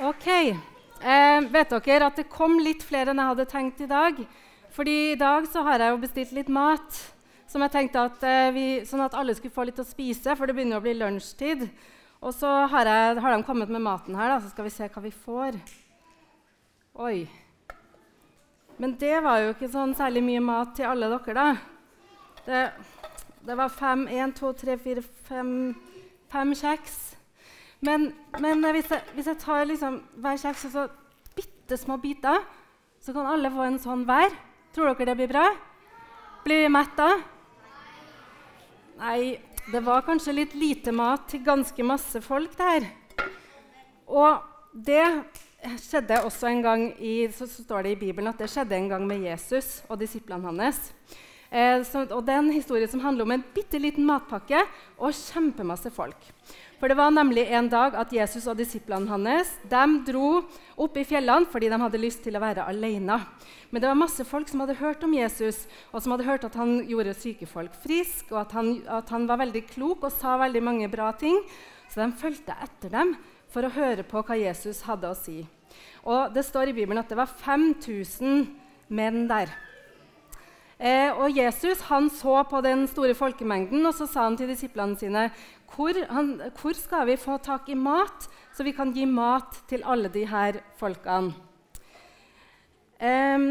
Ok. Eh, vet dere at det kom litt flere enn jeg hadde tenkt i dag? Fordi i dag så har jeg jo bestilt litt mat, som jeg tenkte at, eh, vi, sånn at alle skulle få litt å spise, for det begynner å bli lunsjtid. Og så har, jeg, har de kommet med maten her, da, så skal vi se hva vi får. Oi. Men det var jo ikke sånn særlig mye mat til alle dere, da. Det, det var fem, én, to, tre, fire, fem, fem kjeks. Men, men hvis, jeg, hvis, jeg, tar liksom hver kjeks og så bitte små biter, så kan alle få en sånn hver. Tror dere det blir bra? Blir vi mette? Nei, det var kanskje litt lite mat til ganske masse folk der. Og det skjedde også en gang i, så står det i Bibelen at det skjedde en gang med Jesus og disiplene hans. Eh, så, og Det er en historie som handler om en bitte liten matpakke og kjempemasse folk. For det var nemlig en dag at Jesus og disiplene hans de dro opp i fjellene fordi de hadde lyst til å være alene. Men det var masse folk som hadde hørt om Jesus, og som hadde hørt at han gjorde syke folk friske, og at han, at han var veldig klok og sa veldig mange bra ting. Så de fulgte etter dem for å høre på hva Jesus hadde å si. Og Det står i Bibelen at det var 5000 menn der. Eh, og Jesus han så på den store folkemengden og så sa han til disiplene sine hvor, han, hvor, skal vi få tak i mat, så vi kan gi mat til alle de her folkene? Um,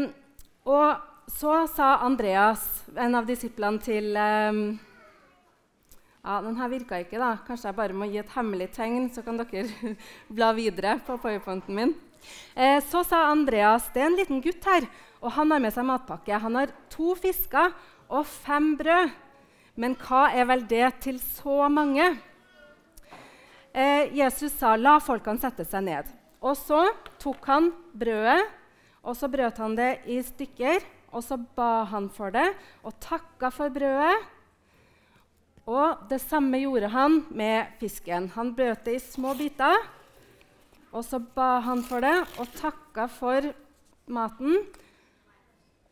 og så sa Andreas, en av disiplene, til um, ja, Den her virka ikke, da. Kanskje jeg bare må gi et hemmelig tegn, så kan dere bla videre på powerpointen min. Eh, så sa Andreas det er en liten gutt her, og han har med seg matpakke. Han har to fisker og fem brød. Men hva er vel det til så mange? Eh, Jesus sa, 'La folkene sette seg ned.' Og så tok han brødet, og så brøt han det i stykker. Og så ba han for det og takka for brødet. Og det samme gjorde han med fisken. Han brøt det i små biter. Og så ba han for det og takka for maten.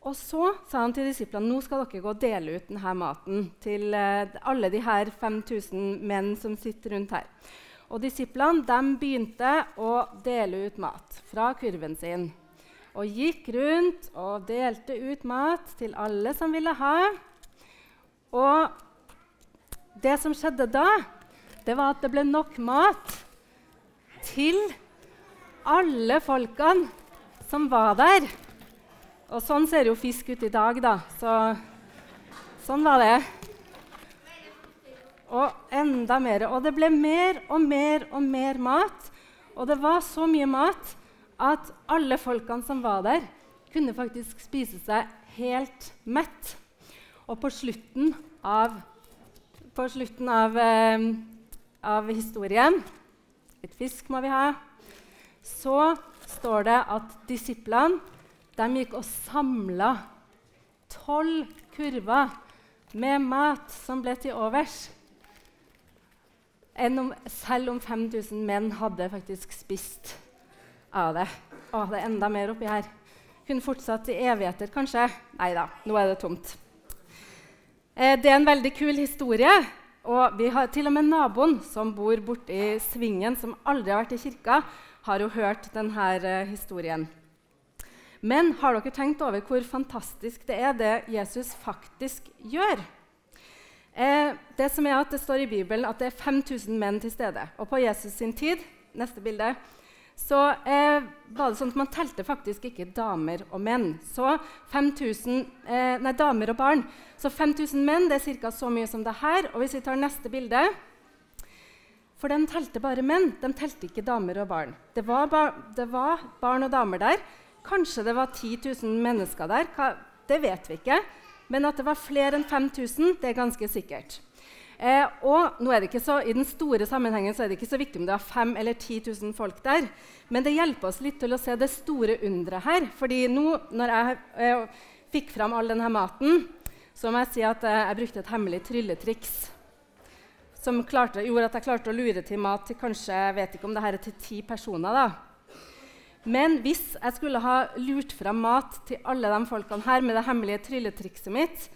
Og så sa han til disiplene nå skal dere gå og dele ut denne maten til uh, alle de her 5000 menn som sitter rundt her. Og Disiplene de begynte å dele ut mat fra kurven sin. Og gikk rundt og delte ut mat til alle som ville ha. Og det som skjedde da, det var at det ble nok mat til alle folkene som var der. Og sånn ser jo fisk ut i dag, da. Så sånn var det. Og enda mer. Og det ble mer og mer og mer mat. Og det var så mye mat at alle folkene som var der, kunne faktisk spise seg helt mett. Og på slutten av, på slutten av, eh, av historien Litt fisk må vi ha. Så står det at disiplene de gikk og samla tolv kurver med mat som ble til overs. Om, selv om 5000 menn hadde faktisk spist av det. Å, det er enda mer oppi her. Kunne fortsatt i evigheter, kanskje. Nei da, nå er det tomt. Eh, det er en veldig kul historie. Og vi har til og med naboen som bor borti Svingen, som aldri har vært i kirka, har jo hørt denne eh, historien. Men har dere tenkt over hvor fantastisk det er, det Jesus faktisk gjør? Eh, det som er at det står i Bibelen at det er 5000 menn til stede. Og på Jesus sin tid neste bilde, så eh, var det sånn at man telte faktisk ikke damer og menn. Så 5000, eh, nei, damer og barn. Så 5000 menn det er ca. så mye som det her. Og hvis vi tar neste bilde For de telte bare menn. De telte ikke damer og barn. Det var, bar det var barn og damer der. Kanskje det var 10 000 mennesker der. Hva, det vet vi ikke. Men at det var flere enn 5000, det er ganske sikkert. Eh, og nå er det ikke så, I den store sammenhengen så er det ikke så viktig om det er 5 eller 10 000 folk der. Men det hjelper oss litt til å se det store underet her. Fordi nå, når jeg eh, fikk fram all denne maten, så må jeg si at eh, jeg brukte et hemmelig trylletriks som klarte, gjorde at jeg klarte å lure til mat til kanskje jeg vet ikke om det her er til ti personer. da. Men hvis jeg skulle ha lurt fram mat til alle de folkene her med det hemmelige trylletrikset mitt,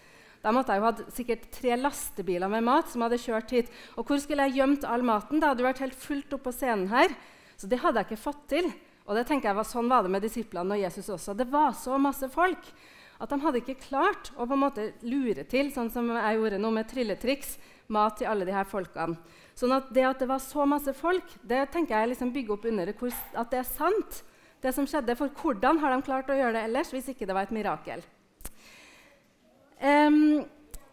da måtte jeg jo hatt sikkert tre lastebiler med mat som hadde kjørt hit. Og hvor skulle jeg gjemt all maten? Det hadde jo vært helt fullt opp på scenen her. Så det hadde jeg ikke fått til. Og det tenker jeg var Sånn var det med disiplene og Jesus også. Det var så masse folk at de hadde ikke klart å på en måte lure til, sånn som jeg gjorde nå med trylletriks, mat til alle de her folkene. Sånn at det at det var så masse folk, det tenker jeg liksom bygger opp under at det er sant. det som skjedde. For hvordan har de klart å gjøre det ellers hvis ikke det var et mirakel? Um,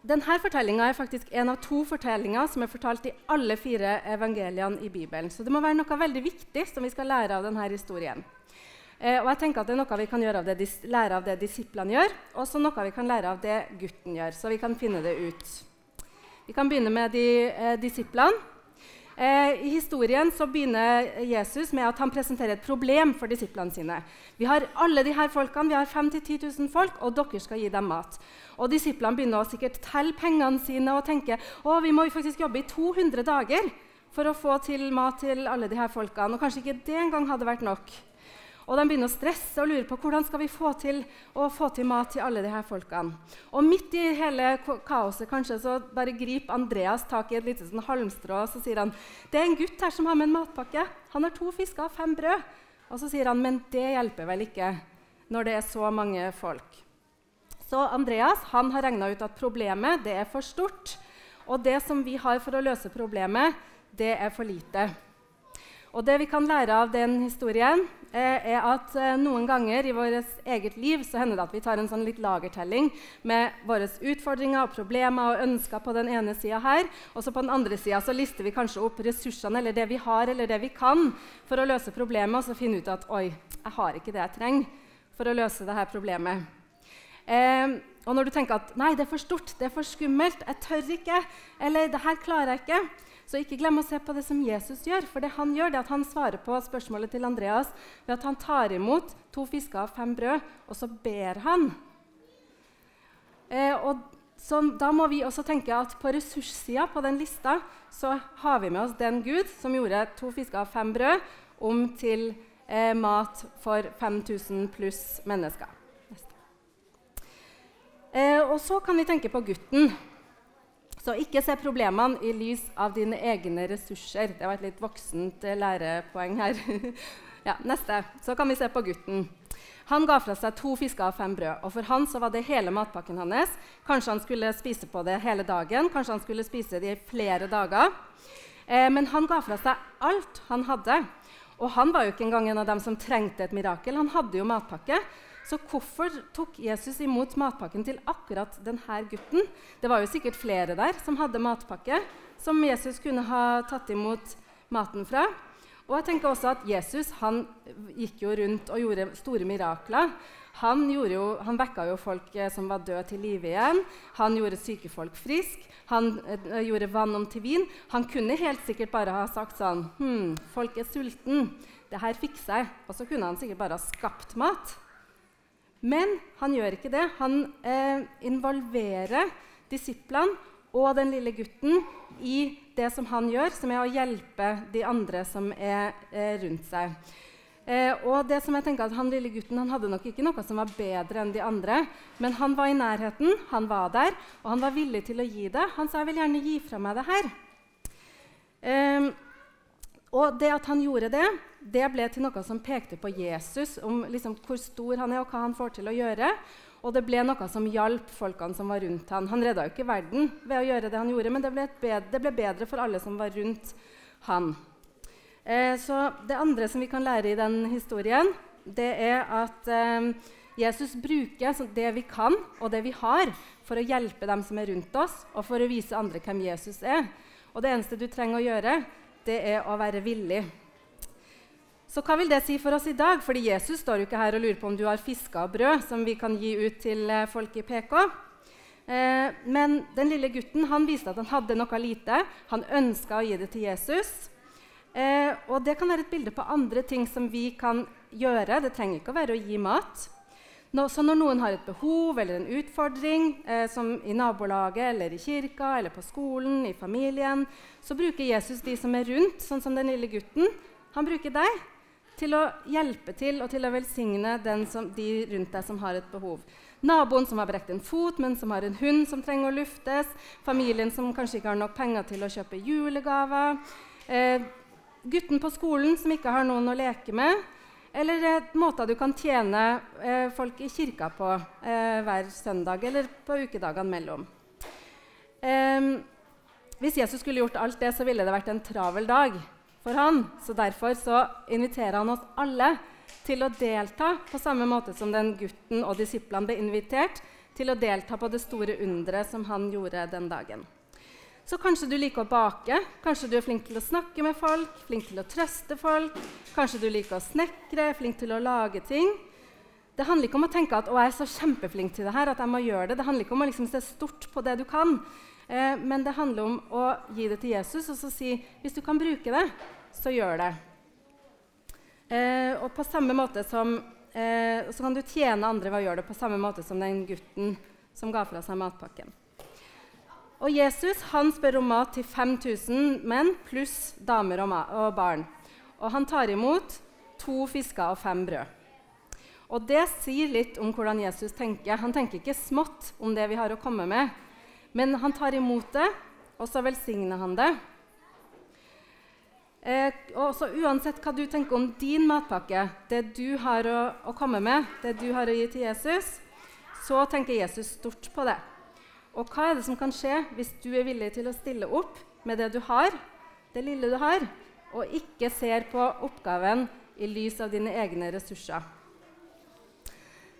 denne fortellinga er faktisk en av to fortellinger som er fortalt i alle fire evangeliene i Bibelen. Så det må være noe veldig viktig som vi skal lære av denne historien. Eh, og jeg tenker at Det er noe vi kan av det, lære av det disiplene gjør, og så noe vi kan lære av det gutten gjør. Så vi kan finne det ut. Vi kan begynne med de eh, disiplene. Eh, I historien så begynner Jesus med at han presenterer et problem for disiplene sine. Vi har alle de her folkene, vi har 5 000-10 000 folk, og dere skal gi dem mat. Og Disiplene begynner å sikkert telle pengene sine og tenke å, vi må faktisk jobbe i 200 dager for å få til mat til alle de her folkene. Og kanskje ikke det engang hadde vært nok. Og De begynner å stresse og lure på hvordan skal vi få til å få til mat til alle disse folkene. Og Midt i hele kaoset kanskje, så bare griper Andreas tak i et lite sånn halmstrå og så sier han, det er en gutt her som har med en matpakke. Han har to fisker og fem brød. Og så sier han men det hjelper vel ikke når det er så mange folk. Så Andreas han har regna ut at problemet det er for stort. Og det som vi har for å løse problemet, det er for lite. Og det vi kan lære av den historien, eh, er at eh, noen ganger i vårt eget liv så hender det at vi tar en sånn litt lagertelling med våre utfordringer og problemer og ønsker på den ene sida her, og så på den andre sida så lister vi kanskje opp ressursene eller det vi har eller det vi kan for å løse problemet, og så finne ut at oi, jeg har ikke det jeg trenger for å løse dette problemet. Eh, og når du tenker at nei, det er for stort, det er for skummelt, jeg tør ikke, eller det her klarer jeg ikke, så ikke glem å se på det som Jesus gjør. For det han gjør, det er at han svarer på spørsmålet til Andreas ved at han tar imot to fisker og fem brød, og så ber han. Eh, og så, da må vi også tenke at på ressurssida på den lista så har vi med oss den Gud som gjorde to fisker og fem brød om til eh, mat for 5000 pluss mennesker. Eh, og så kan vi tenke på gutten. Så ikke se problemene i lys av dine egne ressurser. Det var et litt voksent eh, lærepoeng her. ja, neste. Så kan vi se på gutten. Han ga fra seg to fisker og fem brød. og For han så var det hele matpakken hans. Kanskje han skulle spise på det hele dagen, kanskje han skulle spise det i flere dager. Eh, men han ga fra seg alt han hadde. Og han var jo ikke engang en av dem som trengte et mirakel. Han hadde jo matpakke. Så hvorfor tok Jesus imot matpakken til akkurat denne gutten? Det var jo sikkert flere der som hadde matpakke, som Jesus kunne ha tatt imot maten fra. Og jeg tenker også at Jesus han gikk jo rundt og gjorde store mirakler. Han, jo, han vekka jo folk eh, som var døde, til live igjen. Han gjorde syke folk friske. Han eh, gjorde vann om til vin. Han kunne helt sikkert bare ha sagt sånn hm, folk er sulten. Det her fikser jeg. Og så kunne han sikkert bare ha skapt mat. Men han gjør ikke det. Han eh, involverer disiplene og den lille gutten i det som han gjør, som er å hjelpe de andre som er eh, rundt seg. Eh, og det som jeg tenker at Han lille gutten han hadde nok ikke noe som var bedre enn de andre, men han var i nærheten, han var der, og han var villig til å gi det. Han sa 'jeg vil gjerne gi fra meg det her'. Eh, og det at han gjorde det, det ble til noe som pekte på Jesus, om liksom hvor stor han er, og hva han får til å gjøre. Og det ble noe som hjalp folkene som var rundt han. Han redda jo ikke verden ved å gjøre det han gjorde, men det ble, bedre, det ble bedre, for alle som var rundt han. Eh, så det andre som vi kan lære i den historien, det er at eh, Jesus bruker det vi kan, og det vi har, for å hjelpe dem som er rundt oss, og for å vise andre hvem Jesus er. Og det eneste du trenger å gjøre, det er å være villig. Så hva vil det si for oss i dag? Fordi Jesus står jo ikke her og lurer på om du har fiska og brød som vi kan gi ut til eh, folk i PK. Eh, men den lille gutten han viste at han hadde noe lite. Han ønska å gi det til Jesus. Eh, og det kan være et bilde på andre ting som vi kan gjøre. Det trenger ikke å være å gi mat. Nå, så når noen har et behov eller en utfordring, eh, som i nabolaget eller i kirka eller på skolen, i familien, så bruker Jesus de som er rundt, sånn som den lille gutten. Han bruker deg til å hjelpe til og til å velsigne som, de rundt deg som har et behov. Naboen som har brekt en fot, men som har en hund som trenger å luftes. Familien som kanskje ikke har nok penger til å kjøpe julegaver. Eh, gutten på skolen som ikke har noen å leke med, eller måter du kan tjene eh, folk i kirka på eh, hver søndag eller på ukedagene mellom. Hvis Jesus skulle gjort alt det, så ville det vært en travel dag for han. Så Derfor så inviterer han oss alle til å delta på samme måte som den gutten og disiplene ble invitert til å delta på det store underet som han gjorde den dagen. Så kanskje du liker å bake, kanskje du er flink til å snakke med folk, flink til å trøste folk, kanskje du liker å snekre, flink til å lage ting. Det handler ikke om å tenke at å, jeg er så kjempeflink til det her, at jeg må gjøre det. Det handler ikke om å liksom se stort på det du kan, eh, men det handler om å gi det til Jesus og så si hvis du kan bruke det, så gjør det. Eh, og på samme måte som, eh, så kan du tjene andre ved å gjøre det på samme måte som den gutten som ga fra seg matpakken. Og Jesus han spør om mat til 5000 menn pluss damer og, barn. Og han tar imot to fisker og fem brød. Og Det sier litt om hvordan Jesus tenker. Han tenker ikke smått om det vi har å komme med, men han tar imot det, og så velsigner han det. Eh, og så Uansett hva du tenker om din matpakke, det du har å, å komme med, det du har å gi til Jesus, så tenker Jesus stort på det. Og hva er det som kan skje hvis du er villig til å stille opp med det du har, det lille du har, og ikke ser på oppgaven i lys av dine egne ressurser?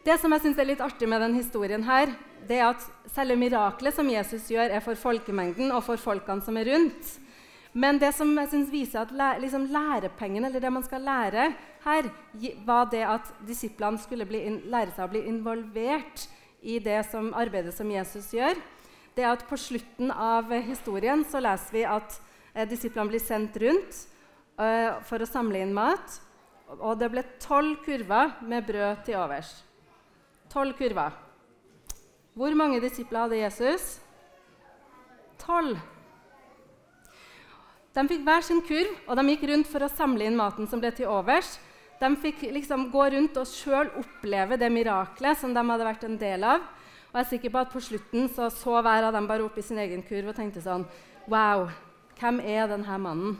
Det som jeg synes er litt artig med denne historien, her, det er at selve miraklet som Jesus gjør, er for folkemengden og for folkene som er rundt. Men det som jeg synes viser at liksom lærepengen, eller det man skal lære her, var det at disiplene skulle lære seg å bli involvert i det som, arbeidet som Jesus gjør, det er at på slutten av historien så leser vi at eh, disiplene blir sendt rundt eh, for å samle inn mat. Og det ble tolv kurver med brød til overs. Tolv kurver. Hvor mange disipler hadde Jesus? Tolv. De fikk hver sin kurv, og de gikk rundt for å samle inn maten som ble til overs. De fikk liksom gå rundt og sjøl oppleve det miraklet som de hadde vært en del av. Og jeg er sikker på at På slutten så, så hver av dem bare opp i sin egen kurv og tenkte sånn Wow, hvem er denne mannen?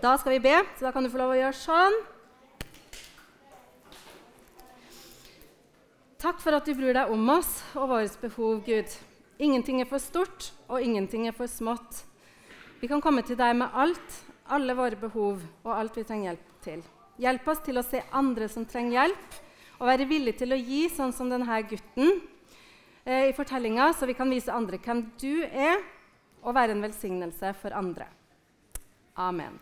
Da skal vi be, så da kan du få lov å gjøre sånn. Takk for at du bryr deg om oss og vårt behov, Gud. Ingenting er for stort, og ingenting er for smått. Vi kan komme til deg med alt, alle våre behov og alt vi trenger hjelp til. Hjelp oss til å se andre som trenger hjelp, og være villige til å gi, sånn som denne gutten eh, i fortellinga, så vi kan vise andre hvem du er, og være en velsignelse for andre. Amen.